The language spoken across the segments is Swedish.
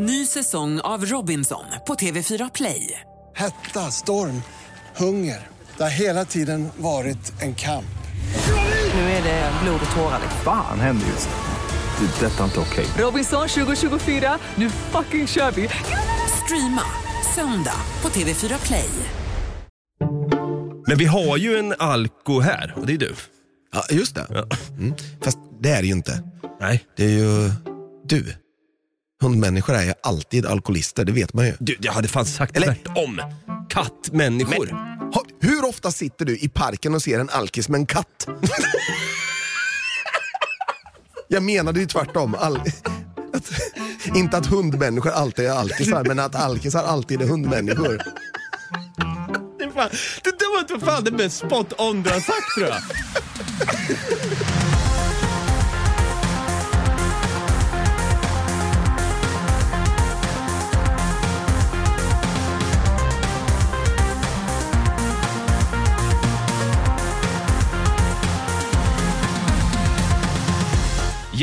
Ny säsong av Robinson på TV4 Play. Hetta, storm, hunger. Det har hela tiden varit en kamp. Nu är det blod och tårar. Fan händer just nu. Det. är Detta är inte okej. Robinson 2024, nu fucking kör vi! Streama söndag på TV4 Play. Men vi har ju en alko här och det är du. Ja, just det. Mm. Fast det är det ju inte. Nej. Det är ju du. Hundmänniskor är ju alltid alkoholister, det vet man ju. Du, jag hade fan sagt Eller- tvärtom. Kattmänniskor. Ha, hur ofta sitter du i parken och ser en alkis med en katt? Jag menade ju tvärtom. All, att, inte att hundmänniskor alltid är alkisar, men att alkisar alltid är hundmänniskor. Det, fan, det där var inte fan det mest spot on du har sagt tror jag.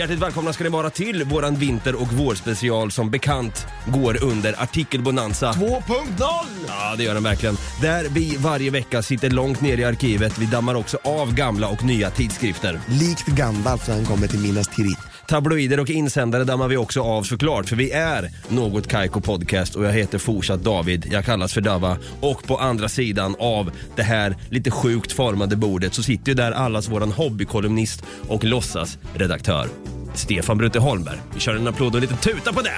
Hjärtligt välkomna ska ni vara till våran vinter och vårspecial som bekant går under artikelbonanza 2.0! Ja, det gör den verkligen. Där vi varje vecka sitter långt ner i arkivet. Vi dammar också av gamla och nya tidskrifter. Likt Gandalf när han kommer till Minas Tirith. Tabloider och insändare dammar vi också av såklart, för vi är Något Kaiko Podcast och jag heter fortsatt David. Jag kallas för Dava och på andra sidan av det här lite sjukt formade bordet så sitter ju där allas våran hobbykolumnist och låtsasredaktör Stefan Brutte Holmberg. Vi kör en applåd och en liten tuta på det!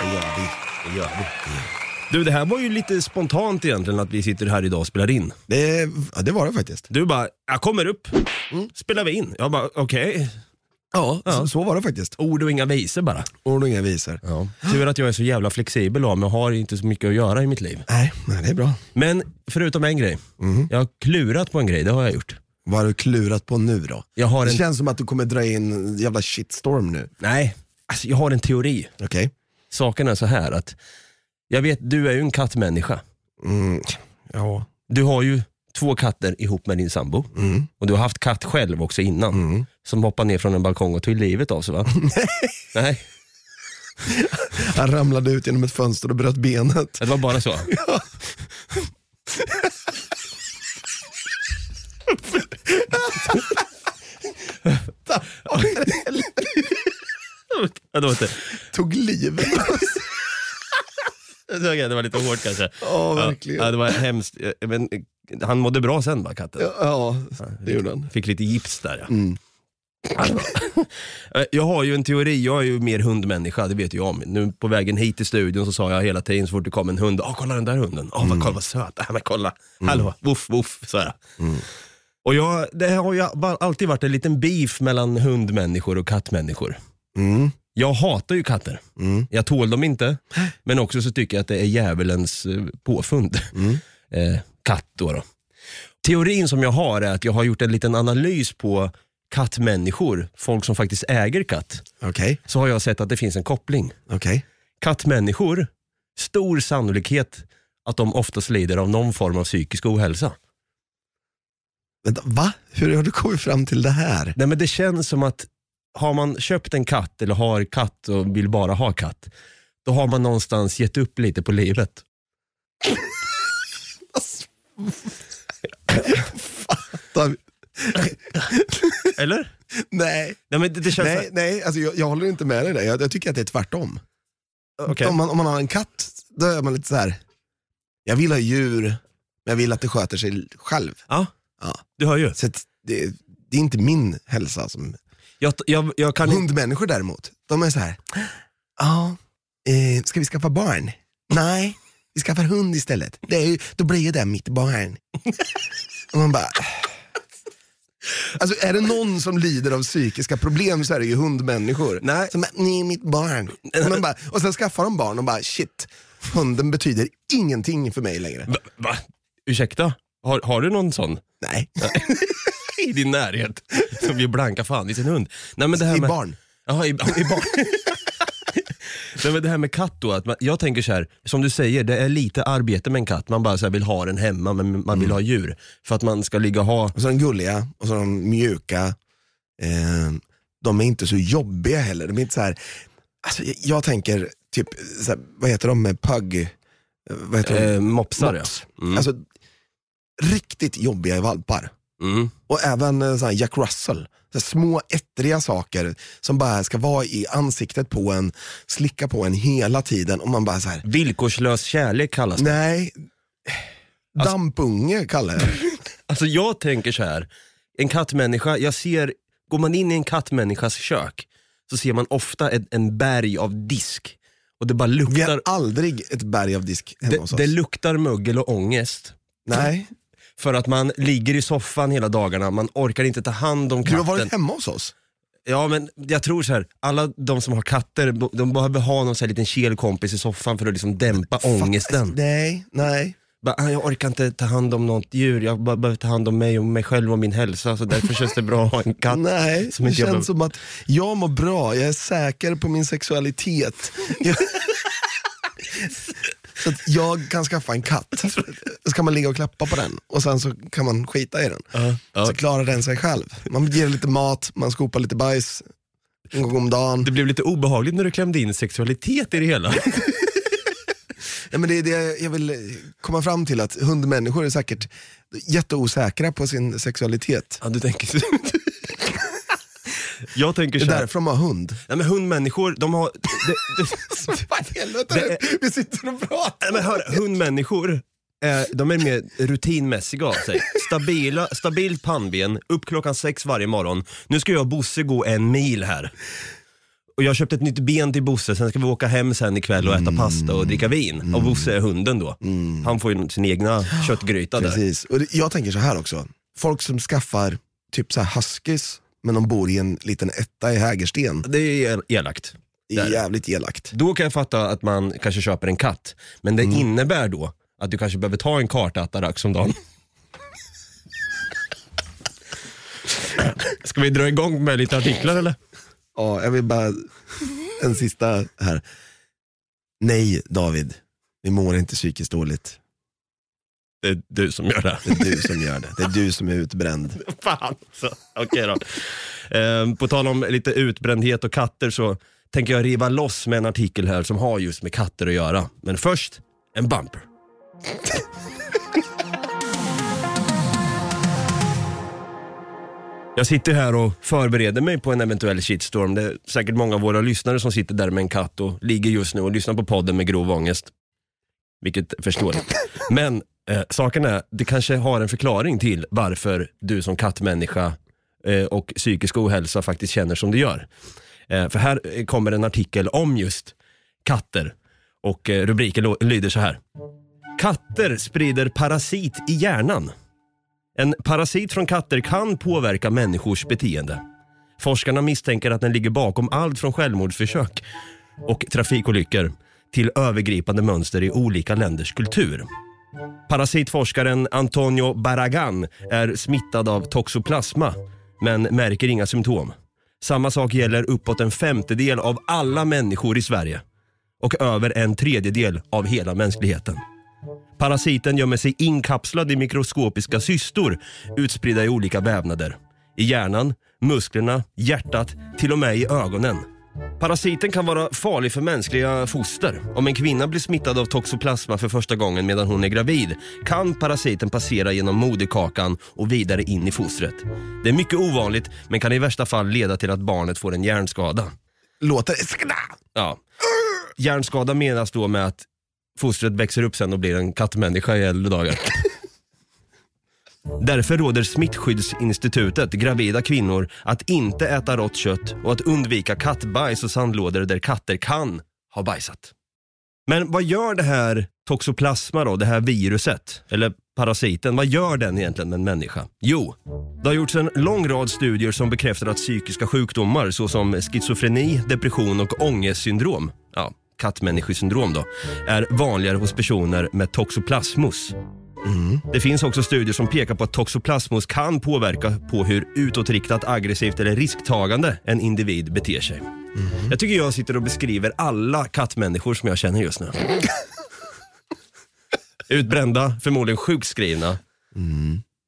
Det gör vi. Det gör vi. Du, det här var ju lite spontant egentligen att vi sitter här idag och spelar in. Det, ja, det var det faktiskt. Du bara, jag kommer upp, spelar vi in. Jag bara, okej. Ja, Så, så var det faktiskt. Ord och inga visor bara. Ord och inga visor. Ja. Tur att jag är så jävla flexibel av mig och har inte så mycket att göra i mitt liv. Nej, nej, det är bra. Men förutom en grej. Jag har klurat på en grej, det har jag gjort. Vad har du klurat på nu då? Jag har Det en, känns som att du kommer dra in en jävla shitstorm nu. nej, alltså jag har en teori. Okej? Saken är så här att, jag vet, du är ju en kattmänniska. Mm, ja. Du har ju två katter ihop med din sambo. Mm. Och du har haft katt själv också innan. Mm. Som hoppade ner från en balkong och tog livet av sig va? Nej, Han ramlade ut genom ett fönster och bröt benet. det var bara så. Tog livet. Okej, det var lite hårt kanske. Ja, verkligen. Ja, det var hemskt. Men han mådde bra sen va, katten? Ja, det gjorde han. Fick lite gips där ja. Mm. Eh, Jag har ju en teori, jag är ju mer hundmänniska, det vet jag om. Nu på vägen hit till studion så sa jag hela tiden så fort det kom en hund, åh kolla den där hunden, åh vad, kolla vad söt, äh, men kolla, hallå, voff voff, så här. Och jag, det har ju alltid varit en liten beef mellan hundmänniskor och kattmänniskor. Mm. Jag hatar ju katter. Mm. Jag tål dem inte, men också så tycker jag att det är djävulens eh, påfund. Mm. Eh, katt då, då. Teorin som jag har är att jag har gjort en liten analys på kattmänniskor, folk som faktiskt äger katt. Okej, Så har jag sett att det finns en koppling. okej. Kattmänniskor, stor sannolikhet att de oftast lider av någon form av psykisk ohälsa. Vänta, va? Hur har du kommit fram till det här? Nej men det känns som att har man köpt en katt eller har katt och vill bara ha katt, då har man någonstans gett upp lite på livet. David, Eller? Nej, Nej men det, det känns... nej, nej alltså jag, jag håller inte med dig där. Jag, jag tycker att det är tvärtom. Okej. Om, man, om man har en katt, då är man lite så här. jag vill ha djur, men jag vill att det sköter sig själv. Ja, Ja. du hör ju. Så det, det är inte min hälsa som... Jag, jag, jag kan. Hundmänniskor däremot, de är så här. ja, eh, ska vi skaffa barn? Nej, vi skaffar hund istället. Det är ju, då blir ju det mitt barn. Och man bara... Alltså är det någon som lider av psykiska problem så är det ju hundmänniskor. Nej. Som ni är mitt barn. Och, man bara, och sen skaffar de barn och bara shit, hunden betyder ingenting för mig längre. Va? va? Ursäkta? Har, har du någon sån Nej, i din närhet som vill blanka fan i sin hund? Nej, men det här i med... barn. Jaha, i, i barn. Nej, men det här med katt då, att man, jag tänker så här, som du säger, det är lite arbete med en katt. Man bara så här vill ha den hemma, men man vill ha djur. För att man ska ligga och ha... Och så de gulliga och så de mjuka. Eh, de är inte så jobbiga heller. De är inte så här, Alltså, jag, jag tänker, typ, så här, vad heter de med pug? eh, Vad heter de? Eh, mopsar Mops. ja. Mm. Alltså, riktigt jobbiga valpar. Mm. Och även eh, så här Jack Russell. Så små ettriga saker som bara ska vara i ansiktet på en, slicka på en hela tiden. Och man bara så här, Villkorslös kärlek kallas det. nej, dampunge kallar jag. Alltså jag tänker så här. en kattmänniska, jag ser, går man in i en kattmänniskas kök så ser man ofta en, en berg av disk. Och det bara Vi luktar, har aldrig ett berg av disk hemma hos det, oss. det luktar mögel och ångest. nej, För att man ligger i soffan hela dagarna, man orkar inte ta hand om du har katten. varit hemma hos oss. Ja men jag tror så här, alla de som har katter, de behöver ha någon så här liten kelkompis i soffan för att liksom dämpa ångesten. Nej, nej. Bara, "Ah, jag orkar inte ta hand om något djur, jag bara behöver ta hand om mig och mig själv och min hälsa, så därför känns det bra att ha en katt. Nej, som det inte jag känns som att jag mår bra, jag är säker på min sexualitet. Jag... så att jag kan skaffa en katt, så kan man ligga och klappa på den och sen så kan man skita i den. ja. Så klarar den sig själv. Man ger lite mat, man skopar lite bajs en gång om dagen. Det blev lite obehagligt när du klämde in sexualitet i det hela. Ja, men det är det jag vill komma fram till, att hundmänniskor är säkert jätteosäkra på sin sexualitet. ja, du tänker. Jag tänker Det så är här, därför de har hund. nej, men hundmänniskor, de har... Det, det, Vad i helvete, Det är- vi sitter och pratar. nej, men hör, hundmänniskor, eh, de är mer rutinmässiga av sig. Stabila, stabilt pannben, upp klockan sex varje morgon. Nu ska jag och Bosse gå en mil här. Och jag har köpt ett nytt ben till Bosse, sen ska vi åka hem sen ikväll och äta pasta och dricka vin. Och Bosse är hunden då. Han får ju sin egna köttgryta där. Precis. Och det- jag tänker så här också, folk som skaffar typ så här huskies, men de bor i en liten etta i Hägersten. Det är elakt. Det är jävligt elakt. Då kan jag fatta att man kanske köper en katt, men det innebär då att du kanske behöver ta en kartattarax om dagen. Ska vi dra igång med lite artiklar eller? Ja, jag vill bara, en sista här. Nej David, vi mår inte psykiskt dåligt. Det är du som gör det. Det är du som gör det. Det är du som är utbränd. Fan så. Okej då. Ehm, på tal om lite utbrändhet och katter så tänker jag riva loss med en artikel här som har just med katter att göra. Men först, en bumper. Jag sitter här och förbereder mig på en eventuell shitstorm. Det är säkert många av våra lyssnare som sitter där med en katt och ligger just nu och lyssnar på podden med grov ångest. Vilket förståeligt. Men eh, saken är, det kanske har en förklaring till varför du som kattmänniska eh, och psykisk ohälsa faktiskt känner som du gör. Eh, för här eh, kommer en artikel om just katter och eh, rubriken lyder så här. Katter sprider parasit i hjärnan. En parasit från katter kan påverka människors beteende. Forskarna misstänker att den ligger bakom allt från självmordsförsök och trafikolyckor till övergripande mönster i olika länders kultur. Parasitforskaren Antonio Barragan är smittad av toxoplasma men märker inga symptom. Samma sak gäller uppåt en femtedel av alla människor i Sverige och över en tredjedel av hela mänskligheten. Parasiten gömmer sig inkapslad i mikroskopiska cystor utspridda i olika vävnader. I hjärnan, musklerna, hjärtat, till och med i ögonen. Parasiten kan vara farlig för mänskliga foster. Om en kvinna blir smittad av toxoplasma för första gången medan hon är gravid kan parasiten passera genom moderkakan och vidare in i fostret. Det är mycket ovanligt men kan i värsta fall leda till att barnet får en hjärnskada. Låter... Ja. Hjärnskada menas då med att fostret växer upp sen och blir en kattmänniska i äldre dagar. Därför råder Smittskyddsinstitutet gravida kvinnor att inte äta rått kött och att undvika kattbajs och sandlådor där katter kan ha bajsat. Men vad gör det här toxoplasma då, det här viruset, eller parasiten, vad gör den egentligen med en människa? Jo, det har gjorts en lång rad studier som bekräftar att psykiska sjukdomar såsom schizofreni, depression och ångestsyndrom, ja, kattmänniskosyndrom då, är vanligare hos personer med toxoplasmos. Det finns också studier som pekar på att toxoplasmos kan påverka på hur utåtriktat, aggressivt eller risktagande en individ beter sig. Jag tycker jag sitter och beskriver alla kattmänniskor som jag känner just nu. Utbrända, förmodligen sjukskrivna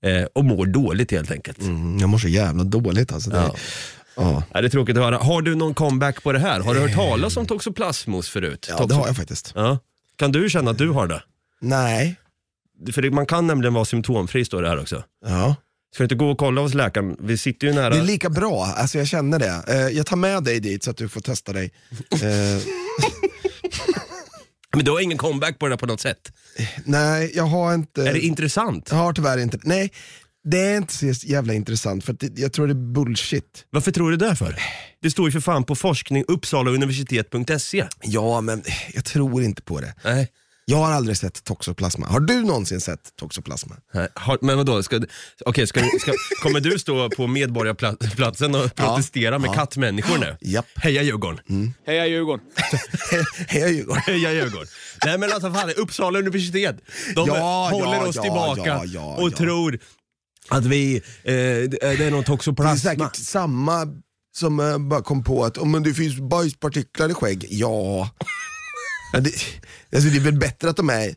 eh, och mår dåligt helt enkelt. Mm, jag mår så jävla dåligt alltså. Det, Ja. Ja. Ja, det är tråkigt att höra. Har du någon comeback på det här? Har du hört talas om toxoplasmos förut? ja, det har jag faktiskt. Ja. Kan du känna att du har det? Nej. För det, man kan nämligen vara symptomfri står det här också. Ja. Ska du inte gå och kolla hos läkaren? Vi sitter ju nära. Det är lika bra, alltså jag känner det. Eh, jag tar med dig dit så att du får testa dig. Eh, Men du har ingen comeback på det på något sätt? nej, jag har inte... Är det intressant? Jag har tyvärr inte Nej, det är inte så jävla intressant för det, jag tror det är bullshit. Varför tror du det för? Det står ju för fan på forskning uppsalauniversitet.se. Ja, men jag tror inte på det. Nej. Jag har aldrig sett toxoplasma. Har du någonsin sett toxoplasma? Nej, har- Men vadå, ska, okej, ska, ska, kommer du stå på Medborgarplatsen och protestera med ja. kattmänniskor nu? Japp. Heja Djurgården! Heja Djurgården! Hej Djurgården. Heja Djurgården! Nej men alltså fan, Uppsala universitet, de Ja, håller ja, oss ja, tillbaka ja, ja, och ja. tror att vi, eh, det är någon Det är toxoplasma. säkert samma som eh, bara kom på att oh, men det finns bajspartiklar i skägg. Ja. Det, alltså det är väl bättre att de är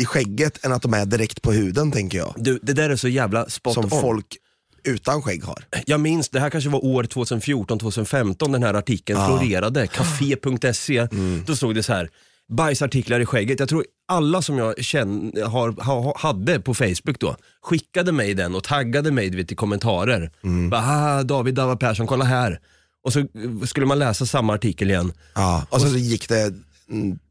i skägget än att de är direkt på huden tänker jag. Du, det där är så jävla spot Som on. folk utan skägg har. Jag minns, det här kanske var år 2014-2015 den här artikeln florerade, café.se. Då stod det så här, bajsartiklar i skägget. Jag tror alla som jag känner, har, ha, hade på Facebook då, skickade mig den och taggade mig vet, i kommentarer. Bara, ah, David Dava Persson, kolla här. Och så skulle man läsa samma artikel igen. Ja. Och så, så gick det mm,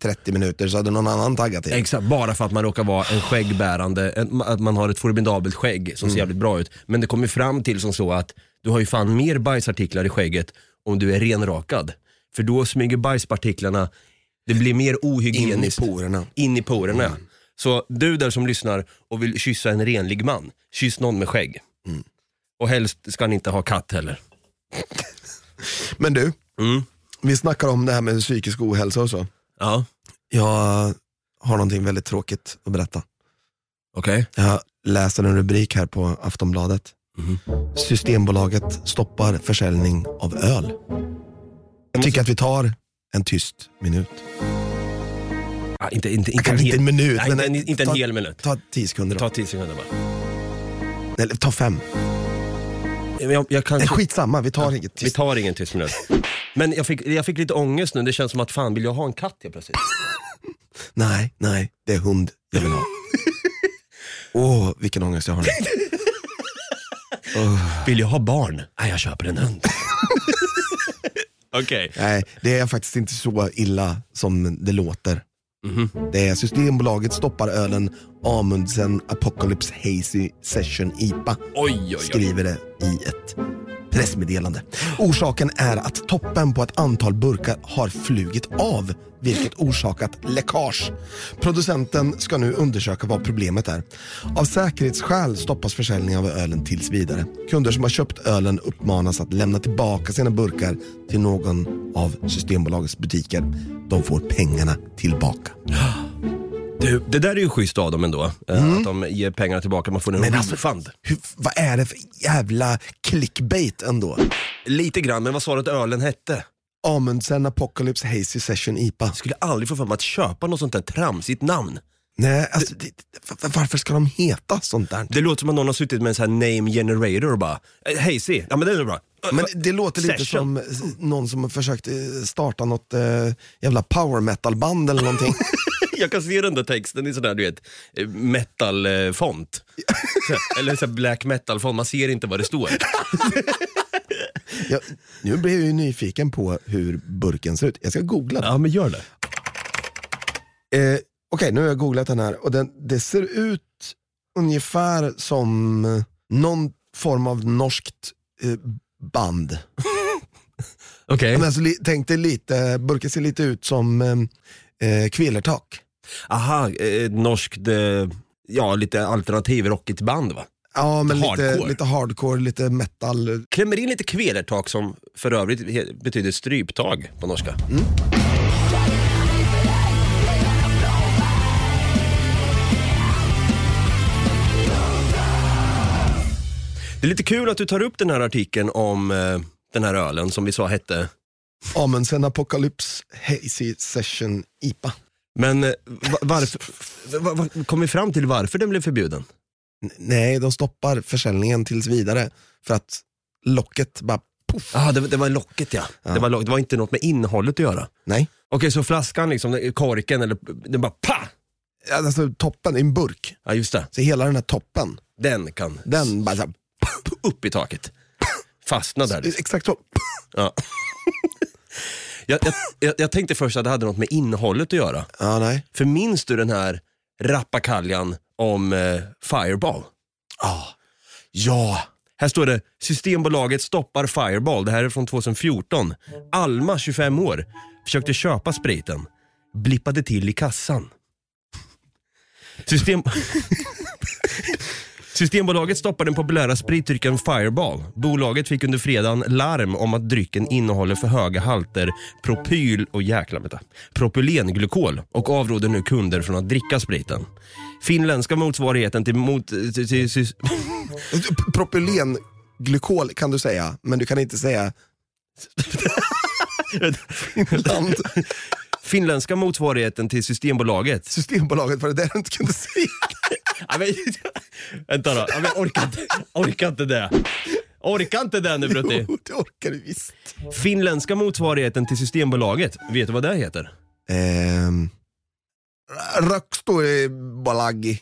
30 minuter så hade någon annan taggat till. Exakt, bara för att man råkar vara en skäggbärande, en, att man har ett formidabelt skägg som ser jävligt bra ut. Men det kommer fram till som så att du har ju fan mer bajsartiklar i skägget om du är renrakad. För då smyger bajspartiklarna, det blir mer In i ohygieniskt. porerna. In i porerna. ja. Så du där som lyssnar och vill kyssa en renlig man, kyss någon med skägg. Och helst ska ni inte ha katt heller. Men du, Mm. vi snackar om det här med psykisk ohälsa och så. Ja, Jag har någonting väldigt tråkigt att berätta. okej. Jag läser en rubrik här på Aftonbladet. Systembolaget stoppar försäljning av öl. Jag tycker att vi tar en tyst minut. Ah, inte, inte, inte, Kanske inte en minut, nej, men inte, inte en ta- hel minut. Ta tio sekunder då. Ta tio sekunder bara. Eller ta fem. Jag, jag kan... Nej, skitsamma, vi tar inget Vi tyst. tar ingen tyst minut. Men jag fick, jag fick lite ångest nu, det känns som att fan vill jag ha en katt helt plötsligt? Nej, nej, det är hund jag vill ha. Åh, vilken ångest jag har nu. Vill jag ha barn? Nej, jag köper en hund. Okej. Nej, det är faktiskt inte så illa som det låter. Mhm. Det är Systembolaget stoppar ölen Amundsen Apocalypse Hazy Session IPA. Oj, oj, oj. skriver det i ett pressmeddelande. Orsaken är att toppen på ett antal burkar har flugit av, vilket orsakat läckage. Producenten ska nu undersöka vad problemet är. Av säkerhetsskäl stoppas försäljningen av ölen tills vidare. Kunder som har köpt ölen uppmanas att lämna tillbaka sina burkar till någon av Systembolagets butiker. De får pengarna tillbaka. Du, det där är ju schysst av dem ändå. eh, Att de ger pengarna tillbaka, man får en Mm. Men alltså- refund. Hur, vad är det för jävla clickbait ändå? Lite grann, men vad sa du att ölen hette? Amundsen Apocalypse Hazy Session IPA. Skulle aldrig få för mig att köpa något sånt där tramsigt namn. Nej, alltså, det, det- varför ska de heta sånt där? Det låter som att någon har suttit med en sån här name generator och bara, eh, Hazy, ja men det är bra. Men det låter lite Session. som eh, någon som har försökt eh, starta något eh, jävla power metal band eller någonting. Jag kan se den där texten i sån där du vet, eh, metal-font. Eller så black metal-font, man ser inte vad det står. jag, nu blir jag ju nyfiken på hur burken ser ut. Jag ska googla den. Ja men gör det. Eh, Okej, nu har jag googlat den här och den, det ser ut ungefär som någon form av norskt eh, band. Okej. Men alltså, tänk dig lite, burken ser lite ut som eh, eh, Kvelertak. Aha, eh, norskt, eh, ja lite alternativ rockigt band va? Ja, men lite Hardcore. hardcore. lite hardcore, lite metal. Klämmer in lite kvelertak som för övrigt betyder stryptag på norska. Det är lite kul att du tar upp den här artikeln om eh, den här ölen som vi sa hette. Amundsen Apocalypse Hazy Session IPA. Men eh, va- varför, va, va, kom vi fram till varför den blev förbjuden? Nej, de stoppar försäljningen tills vidare för att locket bara poff. Ah, det, det var locket ja. Det, var lock, det var inte något med innehållet att göra. Nej, Okej, så flaskan, liksom, korken, eller den bara pa! alltså toppen i en burk. Ja, just det. Så hela den här toppen, Den kan den bara så här, upp i taket. Fastna där. liksom. exakt så. Ja. jag, jag, jag, tänkte först att det hade något med innehållet att göra. Ja, nej. För minns du den här rappakaljan om eh, Fireball? Ja, Här står det, Systembolaget stoppar Fireball. Det här är från 2014. Alma, 25 år, försökte köpa spriten. Blippade till i kassan. System... Systembolaget stoppade den populära spritdrycken Fireball. Bolaget fick under fredagen larm om att drycken innehåller för höga halter propyl och jäkla vänta, propylenglykol och avråder nu kunder från att dricka spriten. Finländska motsvarigheten till, mot, till, till, till propylenglykol kan du säga, men du kan inte säga Finland. Finländska motsvarigheten till Systembolaget. Systembolaget var det där du inte kunde säga. Ja, men, vänta då, ja, men jag orkar inte, orkar inte det. Orkar inte det nu Brutti. Jo, det orkar du visst. Finländska motsvarigheten till Systembolaget, vet du vad det heter? Ehm, Rökstorebalagi.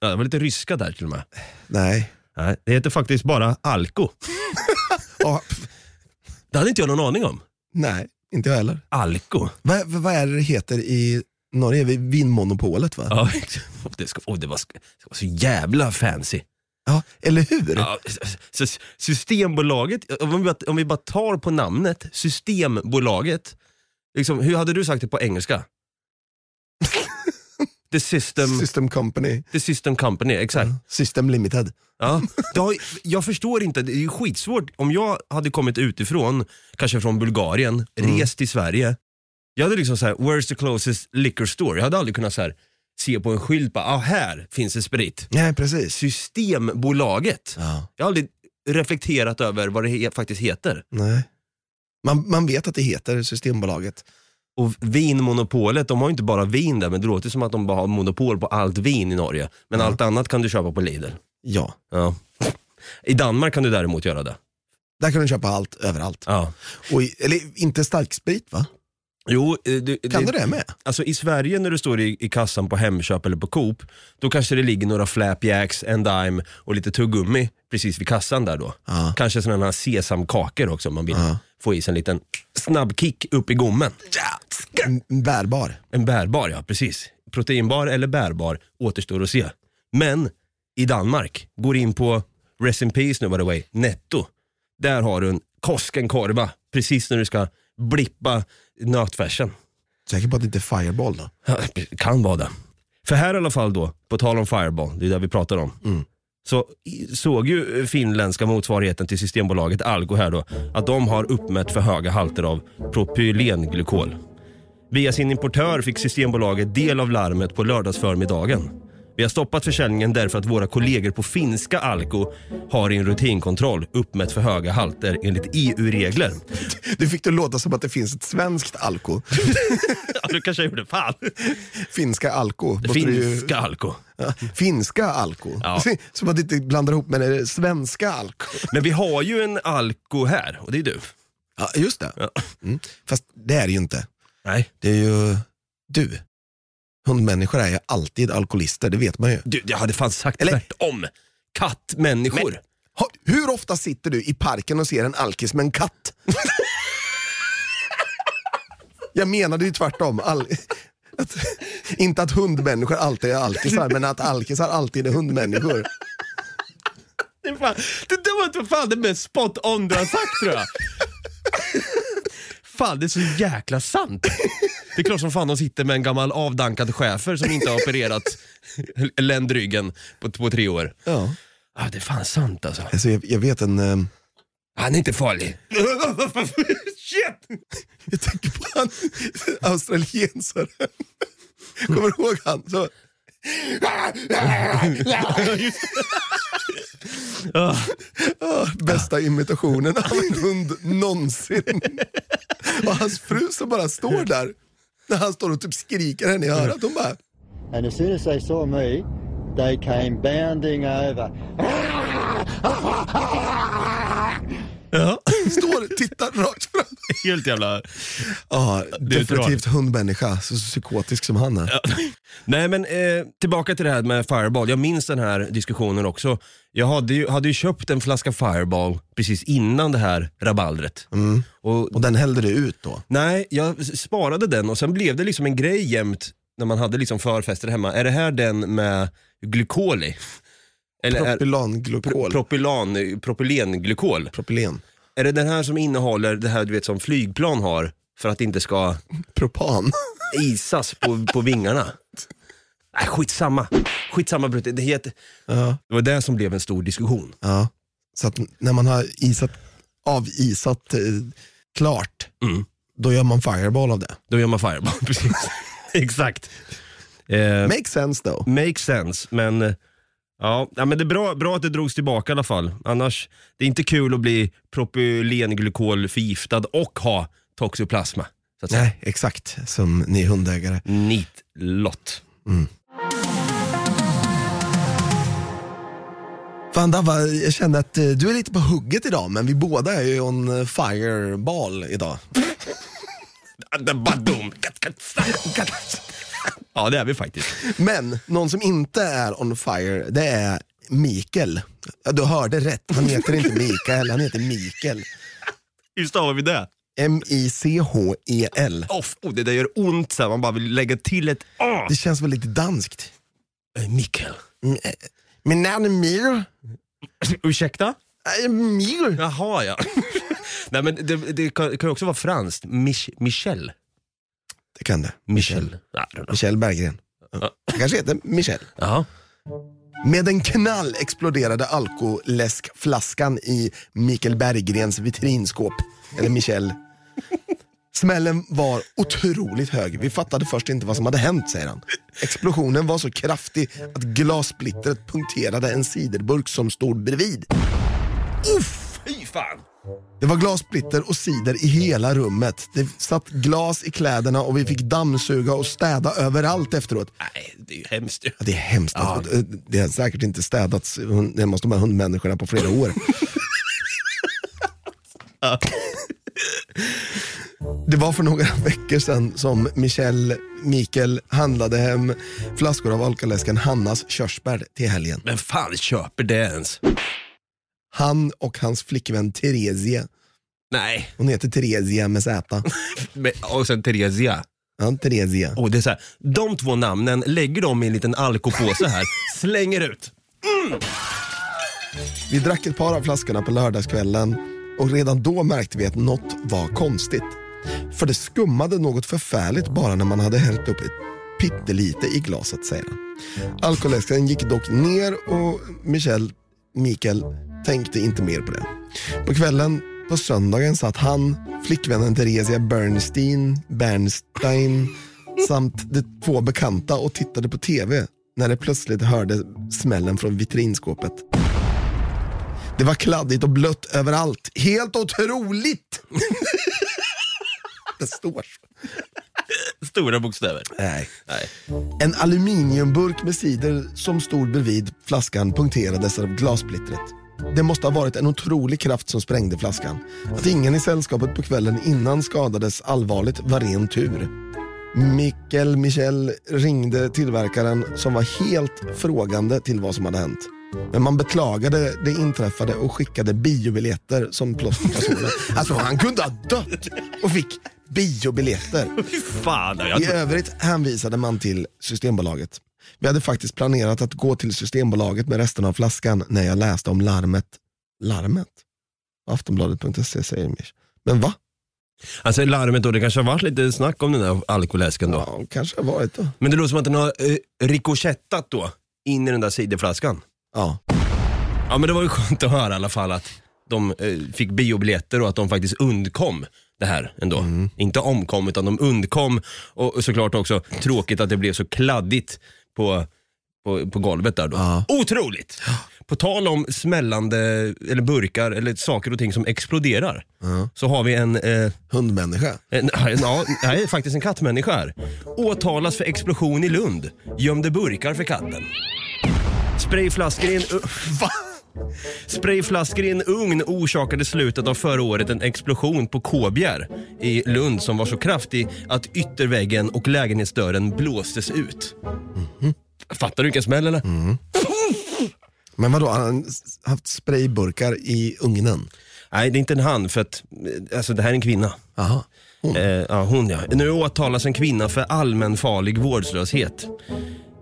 Ja, det var lite ryska där till och med. Nej. Nej, det heter faktiskt bara Alko. Det hade inte jag någon aning om. nej, inte jag heller. Alko. Vad, vad är det det heter i Norge? Vinmonopolet va? Ja, det, ska, oh, det, var, det var så jävla fancy. Ja, eller hur? Ja, så systembolaget, om vi, bara, om vi bara tar på namnet, Systembolaget. Liksom, hur hade du sagt det på engelska? The system, System Company. the system company, exakt. System Limited. Ja. Har, jag förstår inte, det är ju skitsvårt. Om jag hade kommit utifrån, kanske från Bulgarien, rest till Sverige. Jag hade liksom såhär, where's the closest liquor store? Jag hade aldrig kunnat så här, se på en skylt, bara, ah, här finns det sprit. Nej, precis. Systembolaget. Ja. Jag har aldrig reflekterat över vad det he- faktiskt heter. Nej. Man, man vet att det heter Systembolaget. Och vinmonopolet, de har ju inte bara vin där, men det låter som att de bara har monopol på allt vin i Norge. Men allt annat kan du köpa på Lidl. Ja. Ja. I Danmark kan du däremot göra det. Där kan du köpa allt, överallt. Ja. Och eller inte starksprit va? Jo, eh, du, Kan du det med? Alltså i Sverige när du står i, i kassan på Hemköp eller på Coop, då kanske det ligger några flapjacks, en dime och lite tuggummi precis vid kassan där då. Ja. Kanske sådana här sesamkakor också om man vill Ja. få i sig en liten snabb kick upp i gommen. En bärbar. En bärbar, ja precis. Proteinbar eller bärbar återstår att se. Men i Danmark, går in på Rest in Peace nu by the way, Netto. Där har du en Koskenkorva precis när du ska blippa nötfärsen. Säker på att det inte är Fireball då? Kan vara det. För här i alla fall då, på tal om Fireball, det är det vi pratar om. Så i- såg ju finländska motsvarigheten till Systembolaget Alko här då, att de har uppmätt för höga halter av propylenglykol. Via sin importör fick Systembolaget del av larmet på lördagsförmiddagen. Vi har stoppat försäljningen därför att våra kollegor på finska Alko har i en rutinkontroll uppmätt för höga halter enligt EU-regler. Du fick det låta som att det finns ett svenskt Alko. Ja, du kanske gjorde fan. Finska Alko. Finska Alko. Ja, finska Alko. Ja. Som att du inte blandar ihop med det svenska Alko. Men vi har ju en Alko här och det är du. Ja, just det. Ja. Mm. Fast det är det ju inte. Nej. Det är ju du. Hundmänniskor är ju alltid alkoholister, det vet man ju. Du, jag hade fan sagt Eller- tvärtom. Kattmänniskor. Ha, hur ofta sitter du i parken och ser en alkis med en katt? Jag menade ju tvärtom. All, att, inte att hundmänniskor alltid är alkisar, men att alkisar alltid är hundmänniskor. Det, är fan, det där var inte fan det mest spot on du har sagt tror jag. Fan, det är så jäkla sant. Det är klart som fan de sitter med en gammal avdankad schäfer som inte har opererat ländryggen på, på tre år. Ja. Ah, det är fan sant alltså. Alltså, jag, jag vet en... eh, Han är inte farlig. Shit! Jag tänker på han australiensaren. Kommer du ihåg han? Så, bästa imitationen av en hund någonsin. Och hans fru som bara står där. När han står och typ skriker henne i örat. Hon bara, And as soon as they saw me, they came bounding over. ja. Står, tittar rakt fram. Helt jävla... Ja, definitivt hundmänniska, så psykotisk som han är. Nej men eh, tillbaka till det här med Fireball. Jag minns den här diskussionen också. Jag hade ju, hade ju köpt en flaska Fireball precis innan det här rabaldret. Och, Och den hällde du ut då? nej, jag sparade den och sen blev det liksom en grej jämt när man hade liksom förfester hemma. Är det här den med glykol i? Eller Propylanglykol. propylan, propylenglykol? Propylen. Är det den här som innehåller det här du vet som flygplan har för att det inte ska Propan. isas på, på vingarna? Nej, skitsamma. Skitsamma Brutte. Det, heter, Ja. det var det som blev en stor diskussion. ja. Så att när man har isat, avisat eh, klart, Mm. då gör man fireball av det. Då gör man fireball, precis. Exakt. Eh, Makes sense though. makes sense, men eh, Ja, ja, men det är bra, bra att det drogs tillbaka i alla fall. Annars, det är inte kul att bli propylenglykol förgiftad och ha toxoplasma. Så att säga. Nej, exakt som ni hundägare. Nitlott. Fan Davva, jag kände att eh, du är lite på hugget idag, men vi båda är ju on eh, fireball idag. Badum. Ja, det är vi faktiskt. Men någon som inte är on fire, det är Mikael. Ja, du hörde rätt, han heter inte Mikael, han heter Mikael. Hur stavar vi det? M-I-C-H-E-L. Off, oh, det där gör ont så här. man bara vill lägga till ett A. Det känns väl lite danskt. Mikkel. Mm, eh, Min namn är Mir. Ursäkta? Eh, Mir. Jaha ja. Nej men det, det kan, kan ju också vara franskt. Mich, Michel. Det kan det. Michel. Michel Berggren. Ja. Han kanske heter Michel. Jaha. Med en knall exploderade alkoläskflaskan i Mikael Berggrens vitrinskåp. Eller Michel. Smällen var otroligt hög. Vi fattade först inte vad som hade hänt, säger han. Explosionen var så kraftig att glassplittret punkterade en ciderburk som stod bredvid. Uff, fy fan. Det var glassplitter och cider i hela rummet. Det satt glas i kläderna och vi fick dammsuga och städa överallt efteråt. Nej, det är ju hemskt. Ja, det är hemskt. Alltså. Det har säkert inte städats hemma hos de här hundmänniskorna på flera år. Det var för några veckor sedan som Michel Mikael handlade hem flaskor av alkoläsken Hannas körsbär till helgen. Men fan köper det ens? Han och hans flickvän Theresia, Nej. hon heter Theresia med Z. Men- Och sen Theresia. Ja, Theresia. Och det är så här, de två namnen lägger de i en liten alkopåse här, slänger ut. Vi drack ett par av flaskorna på lördagskvällen och redan då märkte vi att något var konstigt. För det skummade något förfärligt bara när man hade hällt upp ett pyttelite i glaset, säger han. Alkoläsken gick dock ner och Michel, Mikael tänkte inte mer på det. På kvällen på söndagen satt han, flickvännen Theresia Bernstein, Bernstein samt de två bekanta och tittade på TV när de plötsligt hörde smällen från vitrinskåpet. Det var kladdigt och blött överallt. Helt otroligt! det står så. Stora bokstäver. Nej. Nej. En aluminiumburk med cider som stod bredvid flaskan punkterades av glassplittret. Det måste ha varit en otrolig kraft som sprängde flaskan. Att ingen i sällskapet på kvällen innan skadades allvarligt var ren tur. Mikkel Michel ringde tillverkaren som var helt frågande till vad som hade hänt. Men man beklagade det inträffade och skickade biobiljetter som plåster på såren. Alltså han kunde ha dött och fick biobiljetter. Fan. I övrigt hänvisade man till Systembolaget. Vi hade faktiskt planerat att gå till Systembolaget med resten av flaskan när jag läste om larmet. Larmet? Aftonbladet.se säger Mish. Men va? Alltså larmet då, det kanske har varit lite snack om den där alkoläsken då. Ja, kanske har varit då. Men det låter som att den har eh, rikochettat då, in i den där ciderflaskan. Ja. Ja men det var ju skönt att höra i alla fall att de eh, fick biobiljetter och att de faktiskt undkom det här ändå. Inte omkom utan de undkom och och såklart också tråkigt att det blev så kladdigt på, på, på golvet där då. Ja. Otroligt! På tal om smällande eller burkar eller saker och ting som exploderar så har vi en, eh, Hundmänniska. en, en ja, nej, faktiskt en kattmänniska här. Åtalas för explosion i Lund. Gömde burkar för katten. Sprayflaskor i en... Va? Sprayflaskor i en ugn orsakade slutet av förra året en explosion på Kåbjer i Lund som var så kraftig att ytterväggen och lägenhetsdörren blåstes ut. Fattar du vilken smäll eller? Men vadå, har han haft sprayburkar i ugnen? Nej, det är inte en han för att alltså, det här är en kvinna. Jaha. Eh, ja, hon ja. Nu åtalas en kvinna för allmänfarlig vårdslöshet.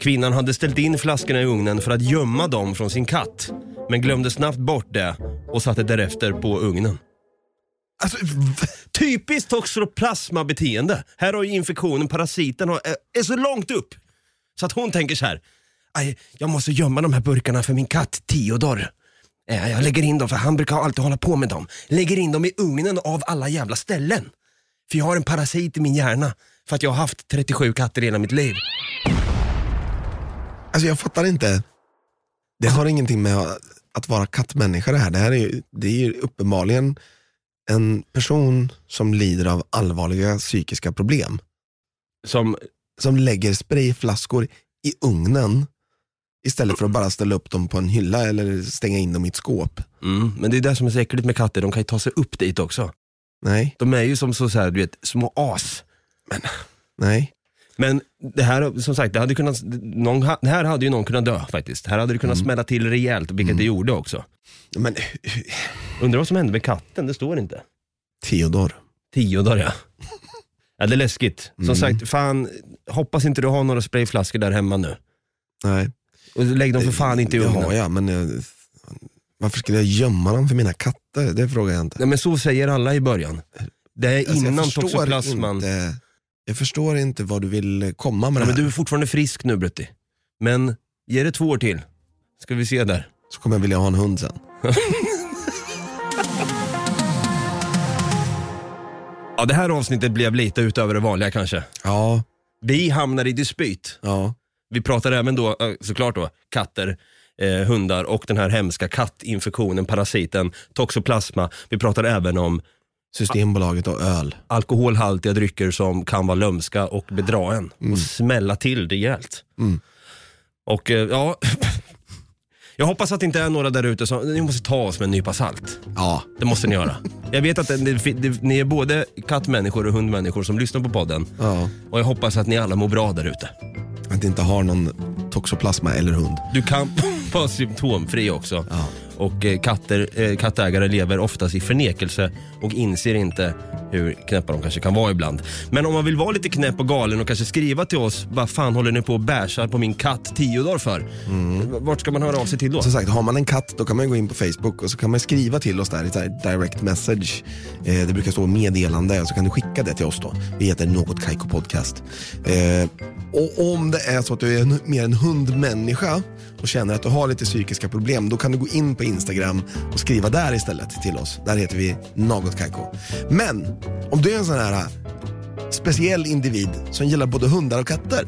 Kvinnan hade ställt in flaskorna i ugnen för att gömma dem från sin katt. Men glömde snabbt bort det och satte därefter på ugnen. Alltså, Typiskt toxoplasma-beteende. Här har ju infektionen, parasiten, har, är, så långt upp. Så att hon tänker så här. "Aj, jag måste gömma de här burkarna för min katt Theodor. Eh, jag lägger in dem, för han brukar alltid hålla på med dem. Lägger in dem i ugnen av alla jävla ställen. För jag har en parasit i min hjärna. För att jag har haft 37 katter i hela mitt liv alltså jag fattar inte. Det har ingenting med att vara kattmänniska det här. Det här är ju, det är ju uppenbarligen en person som lider av allvarliga psykiska problem. Som, Som lägger sprayflaskor i ugnen istället för att bara ställa upp dem på en hylla eller stänga in dem i ett skåp. mm, men det är det som är så äckligt med katter, de kan ju ta sig upp dit också. Nej, De är ju som så, så här, du vet, små as. nej. Men det här, som sagt, det, hade kunnat, någon, det här hade ju någon kunnat dö faktiskt. Här hade det kunnat smälla till rejält, vilket det gjorde också. Men Undrar vad som hände med katten, det står inte. Theodor. Tio dagar ja. ja. det är läskigt. Som sagt, fan, hoppas inte du har några sprayflaskor där hemma nu. Nej. Och lägg dem för fan inte i Det ugnen. har jag, men eh, varför skulle jag gömma dem för mina katter? Det frågar jag inte. Nej men så säger alla i början. Det är Alltså, innan toxoplasman. Inte, jag förstår inte vad du vill komma med Ja, det men här. du är fortfarande frisk nu Brutti. Men ge det två år till. Ska vi se där. Så kommer jag vilja ha en hund sen. Ja det här avsnittet blev lite utöver det vanliga kanske. Ja, Vi hamnar i dispyt. ja. Vi pratar även då, eh, såklart då, katter, eh, hundar och den här hemska kattinfektionen, parasiten, toxoplasma. Vi pratar även om Systembolaget och öl. alkoholhaltiga drycker som kan vara lömska och bedra en och smälla till rejält. Mm. Och eh, ja, jag hoppas att det inte är några där ute som, ni måste ta oss med en nypa salt. Ja, Det måste ni göra. Jag vet att det, det, det, ni är både kattmänniskor och hundmänniskor som lyssnar på podden. ja. Och jag hoppas att ni alla mår bra där ute. Att inte har någon toxoplasma eller hund. Du kan vara symptomfri också. Ja. Och eh, katter, eh, kattägare lever oftast i förnekelse och inser inte hur knäppa de kanske kan vara ibland. Men om man vill vara lite knäpp och galen och kanske skriva till oss, vad fan håller ni på och bärsar på min katt tio dagar för? Vart ska man höra av sig till då? Som sagt, har man en katt då kan man gå in på Facebook och så kan man skriva till oss där i direct message. Eh, det brukar stå meddelande och så kan du skicka det till oss då. Vi heter Något Kaiko Podcast. Eh, och om det är så att du är en, mer en hundmänniska och känner att du har lite psykiska problem, då kan du gå in på Instagram och skriva där istället till oss. Där heter vi Något. Men om du är en sån här speciell individ som gillar både hundar och katter,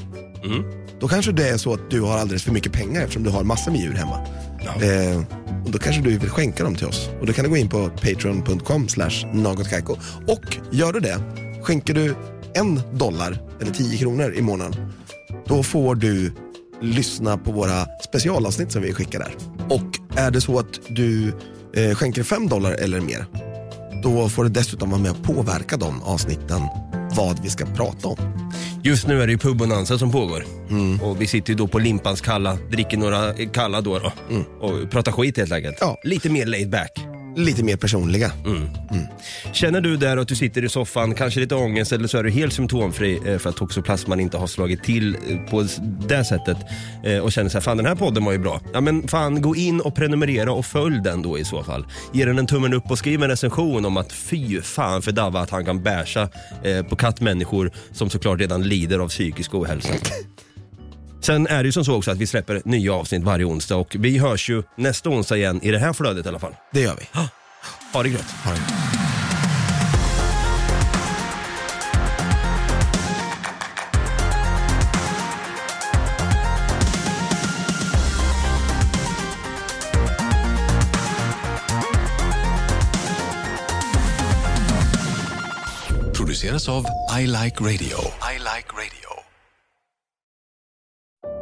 då kanske det är så att du har alldeles för mycket pengar eftersom du har massor med djur hemma. Eh, och då kanske du vill skänka dem till oss. Och då kan du gå in på patreon.com slash nagotkaiko. Och gör du det, skänker du en dollar eller 10 kronor i månaden, då får du lyssna på våra specialavsnitt som vi skickar där. Och är det så att du eh, skänker 5 dollar eller mer, då får du dessutom vara med och påverka de avsnitten, vad vi ska prata om. Just nu är det ju pubbonanza som pågår. Mm. Och vi sitter ju då på Limpans kalla, dricker några kalla då, då och pratar skit helt enkelt. Mm. Ja. Lite mer laid back. Lite mer personliga. Känner du där att du sitter i soffan, kanske lite ångest eller så är du helt symptomfri eh, för att toxoplasman inte har slagit till eh, på s- det sättet eh, och känner så här, fan den här podden var ju bra. Ja men fan gå in och prenumerera och följ den då i så fall. Ge den en tummen upp och skriv en recension om att fy fan för Davva att han kan bärsa eh, på kattmänniskor som såklart redan lider av psykisk ohälsa. Sen är det ju som så också att vi släpper nya avsnitt varje onsdag och vi hörs ju nästa onsdag igen i det här flödet i alla fall. Det gör vi. Ha det gött. Ha det. Produceras av. I like radio.